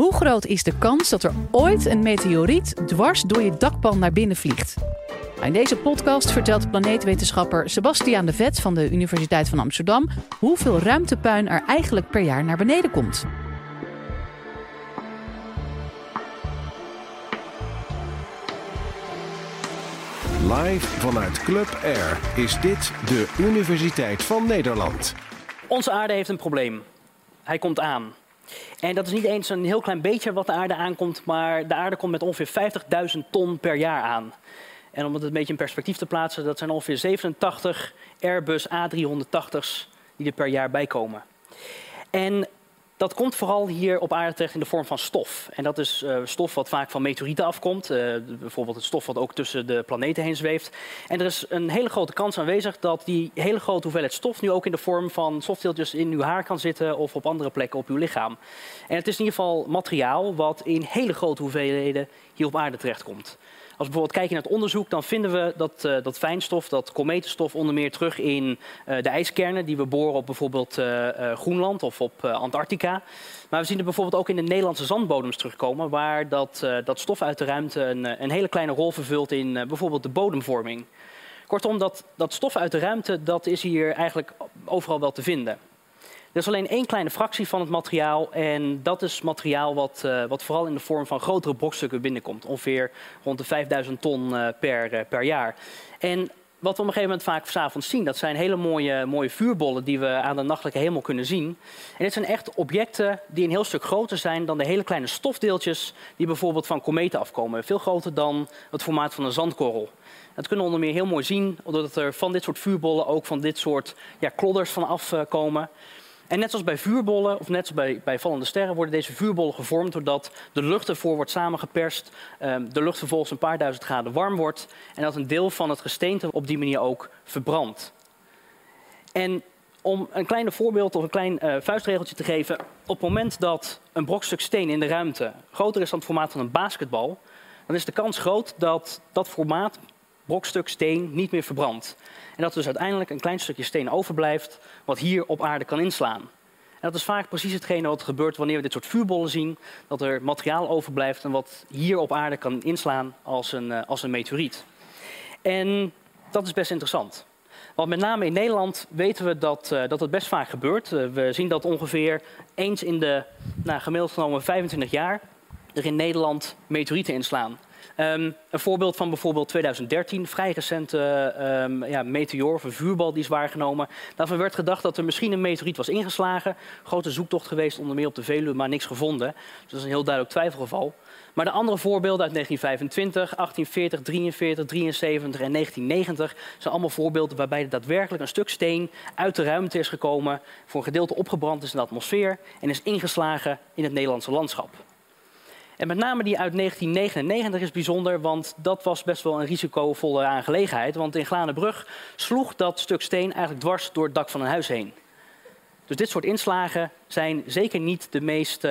Hoe groot is de kans dat er ooit een meteoriet dwars door je dakpan naar binnen vliegt? In deze podcast vertelt planeetwetenschapper Sebastiaan de Vet van de Universiteit van Amsterdam hoeveel ruimtepuin er eigenlijk per jaar naar beneden komt. Live vanuit Club Air is dit de Universiteit van Nederland. Onze aarde heeft een probleem. Hij komt aan. En dat is niet eens een heel klein beetje wat de aarde aankomt, maar de aarde komt met ongeveer 50.000 ton per jaar aan. En om het een beetje in perspectief te plaatsen, dat zijn ongeveer 87 Airbus A380's die er per jaar bij komen. En dat komt vooral hier op aarde terecht in de vorm van stof. En dat is uh, stof wat vaak van meteorieten afkomt. Uh, bijvoorbeeld het stof wat ook tussen de planeten heen zweeft. En er is een hele grote kans aanwezig dat die hele grote hoeveelheid stof nu ook in de vorm van stofdeeltjes in uw haar kan zitten of op andere plekken op uw lichaam. En het is in ieder geval materiaal wat in hele grote hoeveelheden hier op aarde terechtkomt. Als we bijvoorbeeld kijken naar het onderzoek, dan vinden we dat, uh, dat fijnstof, dat kometenstof, onder meer terug in uh, de ijskernen die we boren op bijvoorbeeld uh, Groenland of op Antarctica. Maar we zien het bijvoorbeeld ook in de Nederlandse zandbodems terugkomen, waar dat, dat stof uit de ruimte een, een hele kleine rol vervult in bijvoorbeeld de bodemvorming. Kortom, dat, dat stof uit de ruimte, dat is hier eigenlijk overal wel te vinden. Er is alleen één kleine fractie van het materiaal en dat is materiaal wat, uh, wat vooral in de vorm van grotere brokstukken binnenkomt. Ongeveer rond de 5000 ton uh, per, uh, per jaar. En wat we op een gegeven moment vaak s'avonds zien, dat zijn hele mooie, mooie vuurbollen die we aan de nachtelijke hemel kunnen zien. En dit zijn echt objecten die een heel stuk groter zijn dan de hele kleine stofdeeltjes die bijvoorbeeld van kometen afkomen. Veel groter dan het formaat van een zandkorrel. Dat kunnen we onder meer heel mooi zien, doordat er van dit soort vuurbollen ook van dit soort ja, klodders van afkomen. En net zoals bij vuurbollen, of net zoals bij, bij vallende sterren, worden deze vuurbollen gevormd doordat de lucht ervoor wordt samengeperst, um, de lucht vervolgens een paar duizend graden warm wordt en dat een deel van het gesteente op die manier ook verbrandt. En om een klein voorbeeld of een klein uh, vuistregeltje te geven, op het moment dat een brokstuk steen in de ruimte groter is dan het formaat van een basketbal, dan is de kans groot dat dat formaat brokstuk steen niet meer verbrandt. En dat dus uiteindelijk een klein stukje steen overblijft wat hier op aarde kan inslaan. En dat is vaak precies hetgene wat gebeurt wanneer we dit soort vuurbollen zien. Dat er materiaal overblijft en wat hier op aarde kan inslaan als een, uh, als een meteoriet. En dat is best interessant. Want met name in Nederland weten we dat, uh, dat het best vaak gebeurt. Uh, we zien dat ongeveer eens in de nou, gemiddeld genomen 25 jaar er in Nederland meteorieten inslaan. Um, een voorbeeld van bijvoorbeeld 2013, vrij recente um, ja, meteor of een vuurbal die is waargenomen. Daarvan werd gedacht dat er misschien een meteoriet was ingeslagen. Grote zoektocht geweest, onder meer op de Veluwe, maar niks gevonden. Dus dat is een heel duidelijk twijfelgeval. Maar de andere voorbeelden uit 1925, 1840, 43, 73 en 1990 zijn allemaal voorbeelden waarbij er daadwerkelijk een stuk steen uit de ruimte is gekomen, voor een gedeelte opgebrand is in de atmosfeer en is ingeslagen in het Nederlandse landschap. En met name die uit 1999 is bijzonder, want dat was best wel een risicovolle aangelegenheid. Want in Glanenbrug sloeg dat stuk steen eigenlijk dwars door het dak van een huis heen. Dus dit soort inslagen zijn zeker niet de meest uh,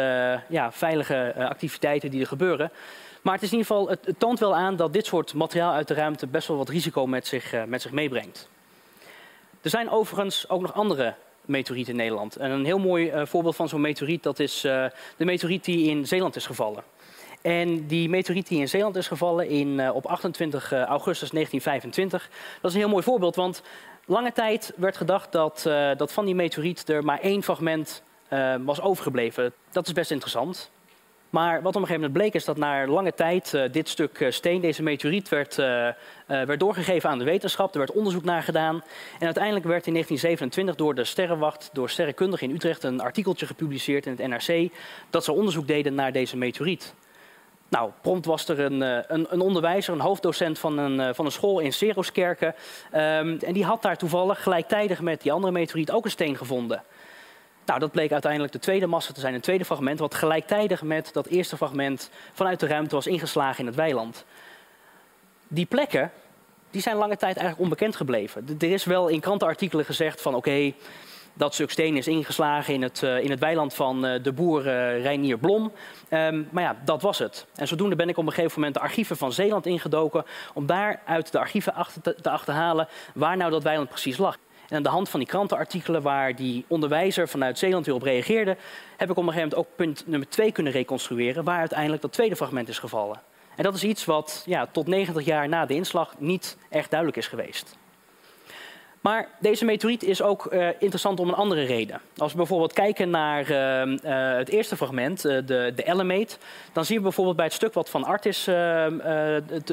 ja, veilige uh, activiteiten die er gebeuren. Maar het, is in ieder geval, het, toont wel aan dat dit soort materiaal uit de ruimte best wel wat risico met zich, uh, met zich meebrengt. Er zijn overigens ook nog andere meteorieten in Nederland. En een heel mooi voorbeeld van zo'n meteoriet dat is de meteoriet die in Zeeland is gevallen. En die meteoriet die in Zeeland is gevallen in, uh, op 28 augustus 1925, dat is een heel mooi voorbeeld. Want lange tijd werd gedacht dat, uh, dat van die meteoriet er maar één fragment was overgebleven. Dat is best interessant. Maar wat op een gegeven moment bleek is dat na lange tijd dit stuk steen, deze meteoriet, werd, werd doorgegeven aan de wetenschap. Er werd onderzoek naar gedaan. En uiteindelijk werd in 1927 door de Sterrenwacht, door sterrenkundigen in Utrecht, een artikeltje gepubliceerd in het NRC. Dat ze onderzoek deden naar deze meteoriet. Nou, prompt was er een, een, een, onderwijzer, een hoofddocent van een, van een school in Seroskerken. Um, en die had daar toevallig gelijktijdig met die andere meteoriet ook een steen gevonden. Nou, dat bleek uiteindelijk de tweede massa te zijn, een tweede fragment, wat gelijktijdig met dat eerste fragment vanuit de ruimte was ingeslagen in het weiland. Die plekken, die zijn lange tijd eigenlijk onbekend gebleven. Er is wel in krantenartikelen gezegd van oké, dat stuk steen is ingeslagen in het, uh, in het weiland van uh, de boer uh, Reinier Blom. Um, maar ja, dat was het. En zodoende ben ik op een gegeven moment de archieven van Zeeland ingedoken... om daar uit de archieven achter te, te achterhalen waar nou dat weiland precies lag. En aan de hand van die krantenartikelen waar die onderwijzer vanuit Zeeland weer op reageerde, heb ik op een gegeven moment ook punt nummer 2 kunnen reconstrueren, waar uiteindelijk dat tweede fragment is gevallen. En dat is iets wat ja, tot 90 jaar na de inslag niet echt duidelijk is geweest. Maar deze meteoriet is ook uh, interessant om een andere reden. Als we bijvoorbeeld kijken naar uh, uh, het eerste fragment, de, de dan zien we bijvoorbeeld bij het stuk wat van Artis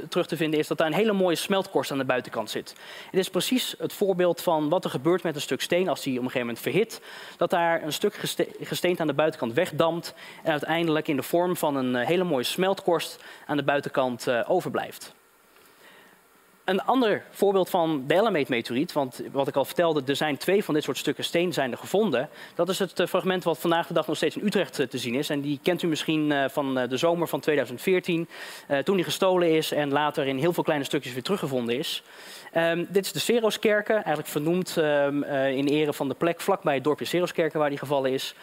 terug te vinden is, dat daar een hele mooie smeltkorst aan de buitenkant zit. Het is precies het voorbeeld van wat er gebeurt met een stuk steen als die op een gegeven moment verhit. Dat daar een stuk geste gesteente aan de buitenkant wegdampt en uiteindelijk in de vorm van een hele mooie smeltkorst aan de buitenkant overblijft. Een ander voorbeeld van de Elamate-meteoriet, want wat ik al vertelde, er zijn twee van dit soort stukken steen zijn er gevonden. Dat is het eh, fragment wat vandaag de dag nog steeds in Utrecht eh, te zien is. En die kent u misschien eh, van de zomer van 2014, toen die gestolen is en later in heel veel kleine stukjes weer teruggevonden is. Um, dit is de Seroskerken, eigenlijk vernoemd uh, in ere van de plek vlakbij het dorpje Seroskerken waar die gevallen is.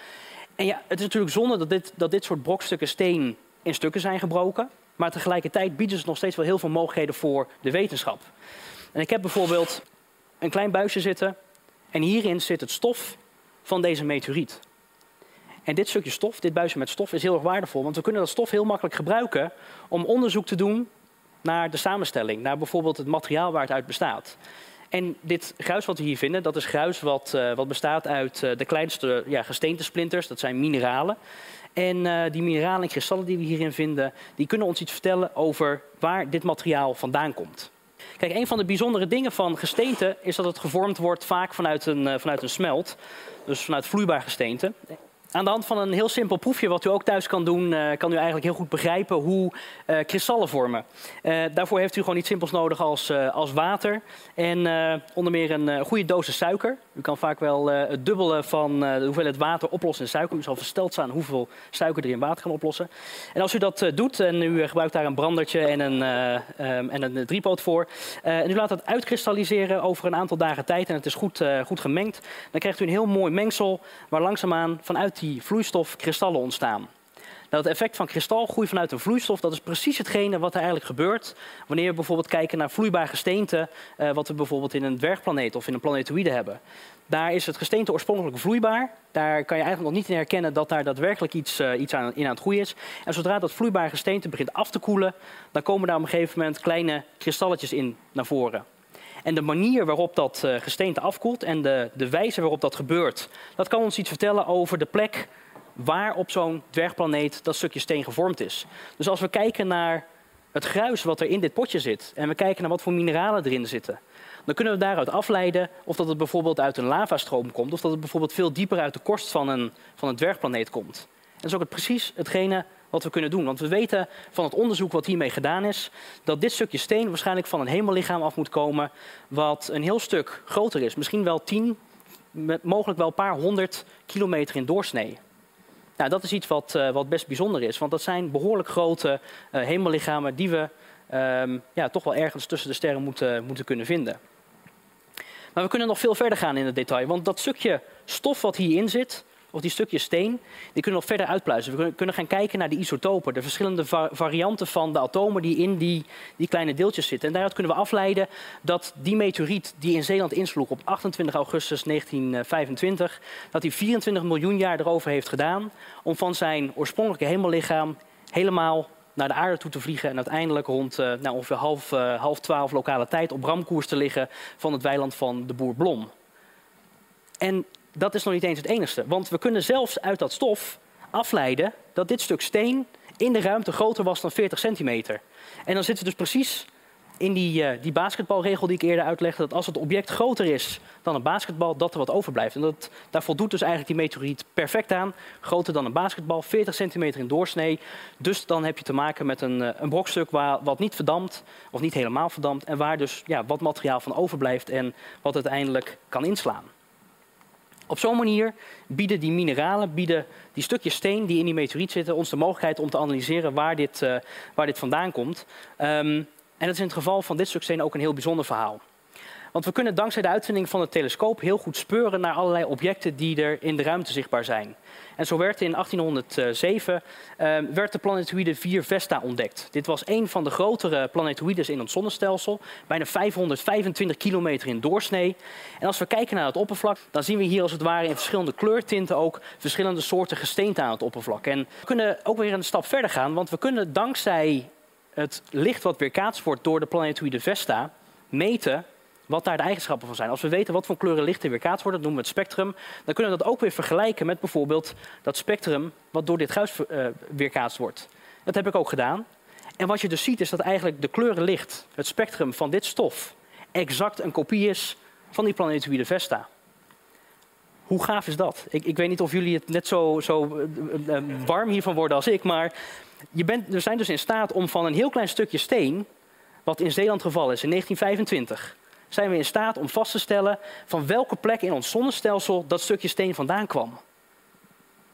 En ja, het is natuurlijk zonde dat dit, dat dit soort brokstukken steen in stukken zijn gebroken. Maar tegelijkertijd bieden ze nog steeds wel heel veel mogelijkheden voor de wetenschap. En ik heb bijvoorbeeld een klein buisje zitten. En hierin zit het stof van deze meteoriet. En dit stukje stof, dit buisje met stof, is heel erg waardevol. Want we kunnen dat stof heel makkelijk gebruiken om onderzoek te doen naar de samenstelling. Naar bijvoorbeeld het materiaal waar het uit bestaat. En dit gruis wat we hier vinden, dat is gruis wat, uh, wat bestaat uit uh, de kleinste ja, gesteentesplinters. Dat zijn mineralen. En uh, die mineralen en kristallen die we hierin vinden, die kunnen ons iets vertellen over waar dit materiaal vandaan komt. Kijk, een van de bijzondere dingen van gesteente is dat het gevormd wordt vaak vanuit een, uh, vanuit een smelt, dus vanuit vloeibaar gesteente. Aan de hand van een heel simpel proefje wat u ook thuis kan doen, uh, kan u eigenlijk heel goed begrijpen hoe uh, kristallen vormen. Uh, daarvoor heeft u gewoon iets simpels nodig als, als water en onder meer een goede dosis suiker. U kan vaak wel het dubbele van de hoeveelheid water oplossen in suiker. U zal versteld staan hoeveel suiker er in water kan oplossen. En als u dat doet en u gebruikt daar een brandertje en een, um, en een driepoot voor. en u laat dat uitkristalliseren over een aantal dagen tijd en het is goed, goed gemengd. Dan krijgt u een heel mooi mengsel waar langzaamaan vanuit die vloeistof kristallen ontstaan. Nou, het effect van kristalgroei vanuit een vloeistof, dat is precies hetgene wat er eigenlijk gebeurt wanneer we bijvoorbeeld kijken naar vloeibaar gesteente, uh, wat we bijvoorbeeld in een dwergplaneet of in een planetoïde hebben. Daar is het gesteente oorspronkelijk vloeibaar. Daar kan je eigenlijk nog niet in herkennen dat daar daadwerkelijk iets, uh, iets aan, in aan het groeien is. En zodra dat vloeibare gesteente begint af te koelen, dan komen daar op een gegeven moment kleine kristalletjes in naar voren. En de manier waarop dat uh, gesteente afkoelt en de, de wijze waarop dat gebeurt, dat kan ons iets vertellen over de plek waar op zo'n dwergplaneet dat stukje steen gevormd is. Dus als we kijken naar het gruis wat er in dit potje zit en we kijken naar wat voor mineralen erin zitten, dan kunnen we daaruit afleiden of dat het bijvoorbeeld uit een lavastroom komt of dat het bijvoorbeeld veel dieper uit de korst van een, van een dwergplaneet komt. En dat is ook het, precies hetgene wat we kunnen doen. Want we weten van het onderzoek wat hiermee gedaan is, dat dit stukje steen waarschijnlijk van een hemellichaam af moet komen, wat een heel stuk groter is. Misschien wel tien, mogelijk wel een paar honderd kilometer in doorsnee. Nou, dat is iets wat, uh, wat best bijzonder is, want dat zijn behoorlijk grote uh, hemellichamen die we um, ja, toch wel ergens tussen de sterren moeten, moeten kunnen vinden. Maar we kunnen nog veel verder gaan in het detail, want dat stukje stof wat hierin zit, of die stukjes steen, die kunnen nog verder uitpluizen. We kunnen gaan kijken naar de isotopen, de verschillende va varianten van de atomen die in die, die kleine deeltjes zitten. En daaruit kunnen we afleiden dat die meteoriet die in Zeeland insloeg op 28 augustus 1925, dat die 24 miljoen jaar erover heeft gedaan om van zijn oorspronkelijke hemellichaam helemaal naar de aarde toe te vliegen en uiteindelijk rond uh, nou, ongeveer half, uh, half twaalf lokale tijd op ramkoers te liggen van het weiland van de boer Blom. En dat is nog niet eens het enige. Want we kunnen zelfs uit dat stof afleiden dat dit stuk steen in de ruimte groter was dan 40 centimeter. En dan zitten we dus precies in die, uh, die basketbalregel die ik eerder uitlegde, dat als het object groter is dan een basketbal, dat er wat overblijft. En dat, daar voldoet dus eigenlijk die meteoriet perfect aan. Groter dan een basketbal, 40 centimeter in doorsnee. Dus dan heb je te maken met een, uh, een brokstuk waar, wat niet verdampt, of niet helemaal verdampt, en waar dus ja, wat materiaal van overblijft en wat uiteindelijk kan inslaan. Op zo'n manier bieden die mineralen, bieden die stukjes steen die in die meteoriet zitten, ons de mogelijkheid om te analyseren waar dit, uh, waar dit vandaan komt. Um, en dat is in het geval van dit stuk steen ook een heel bijzonder verhaal. Want we kunnen dankzij de uitvinding van het telescoop heel goed speuren naar allerlei objecten die er in de ruimte zichtbaar zijn. En zo werd in 1807 uh, werd de planetoïde 4 Vesta ontdekt. Dit was een van de grotere planetoïdes in ons zonnestelsel, bijna 525 kilometer in doorsnee. En als we kijken naar het oppervlak, dan zien we hier als het ware in verschillende kleurtinten ook verschillende soorten gesteente aan het oppervlak. En we kunnen ook weer een stap verder gaan, want we kunnen dankzij het licht wat weerkaatst wordt door de planetoïde Vesta meten wat daar de eigenschappen van zijn. Als we weten wat voor kleuren licht er weerkaatst worden, dat noemen we het spectrum, dan kunnen we dat ook weer vergelijken met bijvoorbeeld dat spectrum wat door dit gruis uh, weerkaatst wordt. Dat heb ik ook gedaan. En wat je dus ziet is dat eigenlijk de kleuren licht, het spectrum van dit stof, exact een kopie is van die planetoïde Vesta. Hoe gaaf is dat? Ik, ik weet niet of jullie het net zo, zo uh, uh, warm hiervan worden als ik, maar je bent, we zijn dus in staat om van een heel klein stukje steen, wat in Zeeland geval is in 1925, zijn we in staat om vast te stellen van welke plek in ons zonnestelsel dat stukje steen vandaan kwam.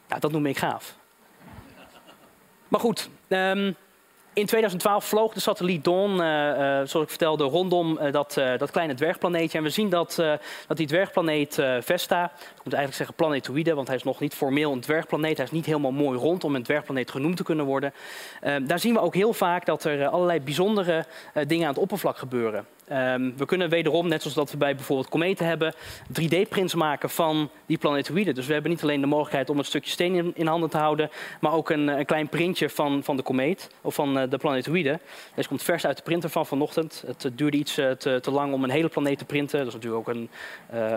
Ja, dat noem ik gaaf. Maar goed, um, in 2012 vloog de satelliet Dawn, uh, uh, zoals ik vertelde, rondom uh, dat, dat, kleine dwergplaneetje. En we zien dat, dat die dwergplaneet Vesta, ik moet eigenlijk zeggen planetoïde, want hij is nog niet formeel een dwergplaneet. Hij is niet helemaal mooi rond om een dwergplaneet genoemd te kunnen worden. Ehm, daar zien we ook heel vaak dat er allerlei bijzondere dingen aan het oppervlak gebeuren. Um, we kunnen wederom, net zoals dat we bij bijvoorbeeld kometen hebben, 3D-prints maken van die planetoïden. Dus we hebben niet alleen de mogelijkheid om een stukje steen in, handen te houden, maar ook een, een, klein printje van, van de komeet of van uh, de planetoïde. Deze komt vers uit de printer van vanochtend. Het uh, duurde iets uh, te, te, lang om een hele planeet te printen. Dat is natuurlijk ook een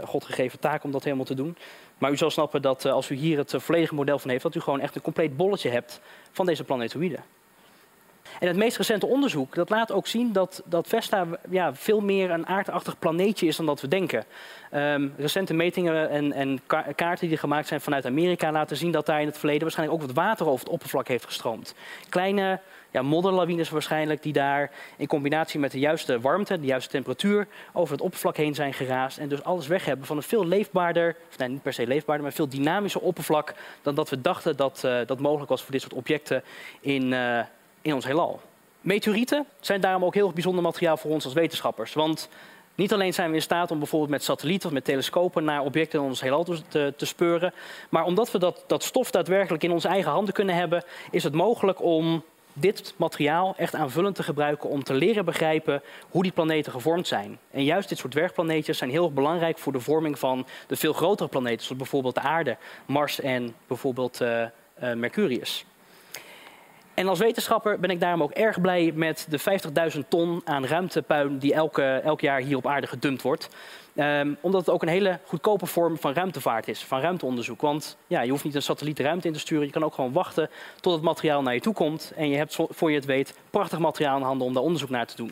godgegeven taak om dat helemaal te doen. Maar u zal snappen dat als u hier het volledige model van heeft, dat u gewoon echt een compleet bolletje hebt van deze planetoïden. En het meest recente onderzoek dat laat ook zien dat, dat Vesta ja, veel meer een aardachtig planeetje is dan dat we denken. Um, recente metingen en, en kaarten die gemaakt zijn vanuit Amerika laten zien dat daar in het verleden waarschijnlijk ook wat water over het oppervlak heeft gestroomd. Kleine ja, modderlawines waarschijnlijk die daar in combinatie met de juiste warmte, de juiste temperatuur over het oppervlak heen zijn geraasd. En dus alles weg hebben van een veel leefbaarder, of nee, niet per se leefbaarder, maar veel dynamischer oppervlak dan dat we dachten dat uh, dat mogelijk was voor dit soort objecten in, uh, in ons heelal. Meteorieten zijn daarom ook heel bijzonder materiaal voor ons als wetenschappers. Want niet alleen zijn we in staat om bijvoorbeeld met satellieten of met telescopen naar objecten in ons heelal te, te speuren, maar omdat we dat, dat stof daadwerkelijk in onze eigen handen kunnen hebben, is het mogelijk om dit materiaal echt aanvullend te gebruiken om te leren begrijpen hoe die planeten gevormd zijn. En juist dit soort dwergplaneetjes zijn heel belangrijk voor de vorming van de veel grotere planeten, zoals bijvoorbeeld de aarde, Mars en bijvoorbeeld uh, uh, Mercurius. En als wetenschapper ben ik daarom ook erg blij met de 50.000 ton aan ruimtepuin die elke, elk jaar hier op aarde gedumpt wordt. Um, omdat het ook een hele goedkope vorm van ruimtevaart is, van ruimteonderzoek. Want ja, je hoeft niet een satelliet ruimte in te sturen. Je kan ook gewoon wachten tot het materiaal naar je toe komt. En je hebt, voor je het weet, prachtig materiaal in handen om daar onderzoek naar te doen.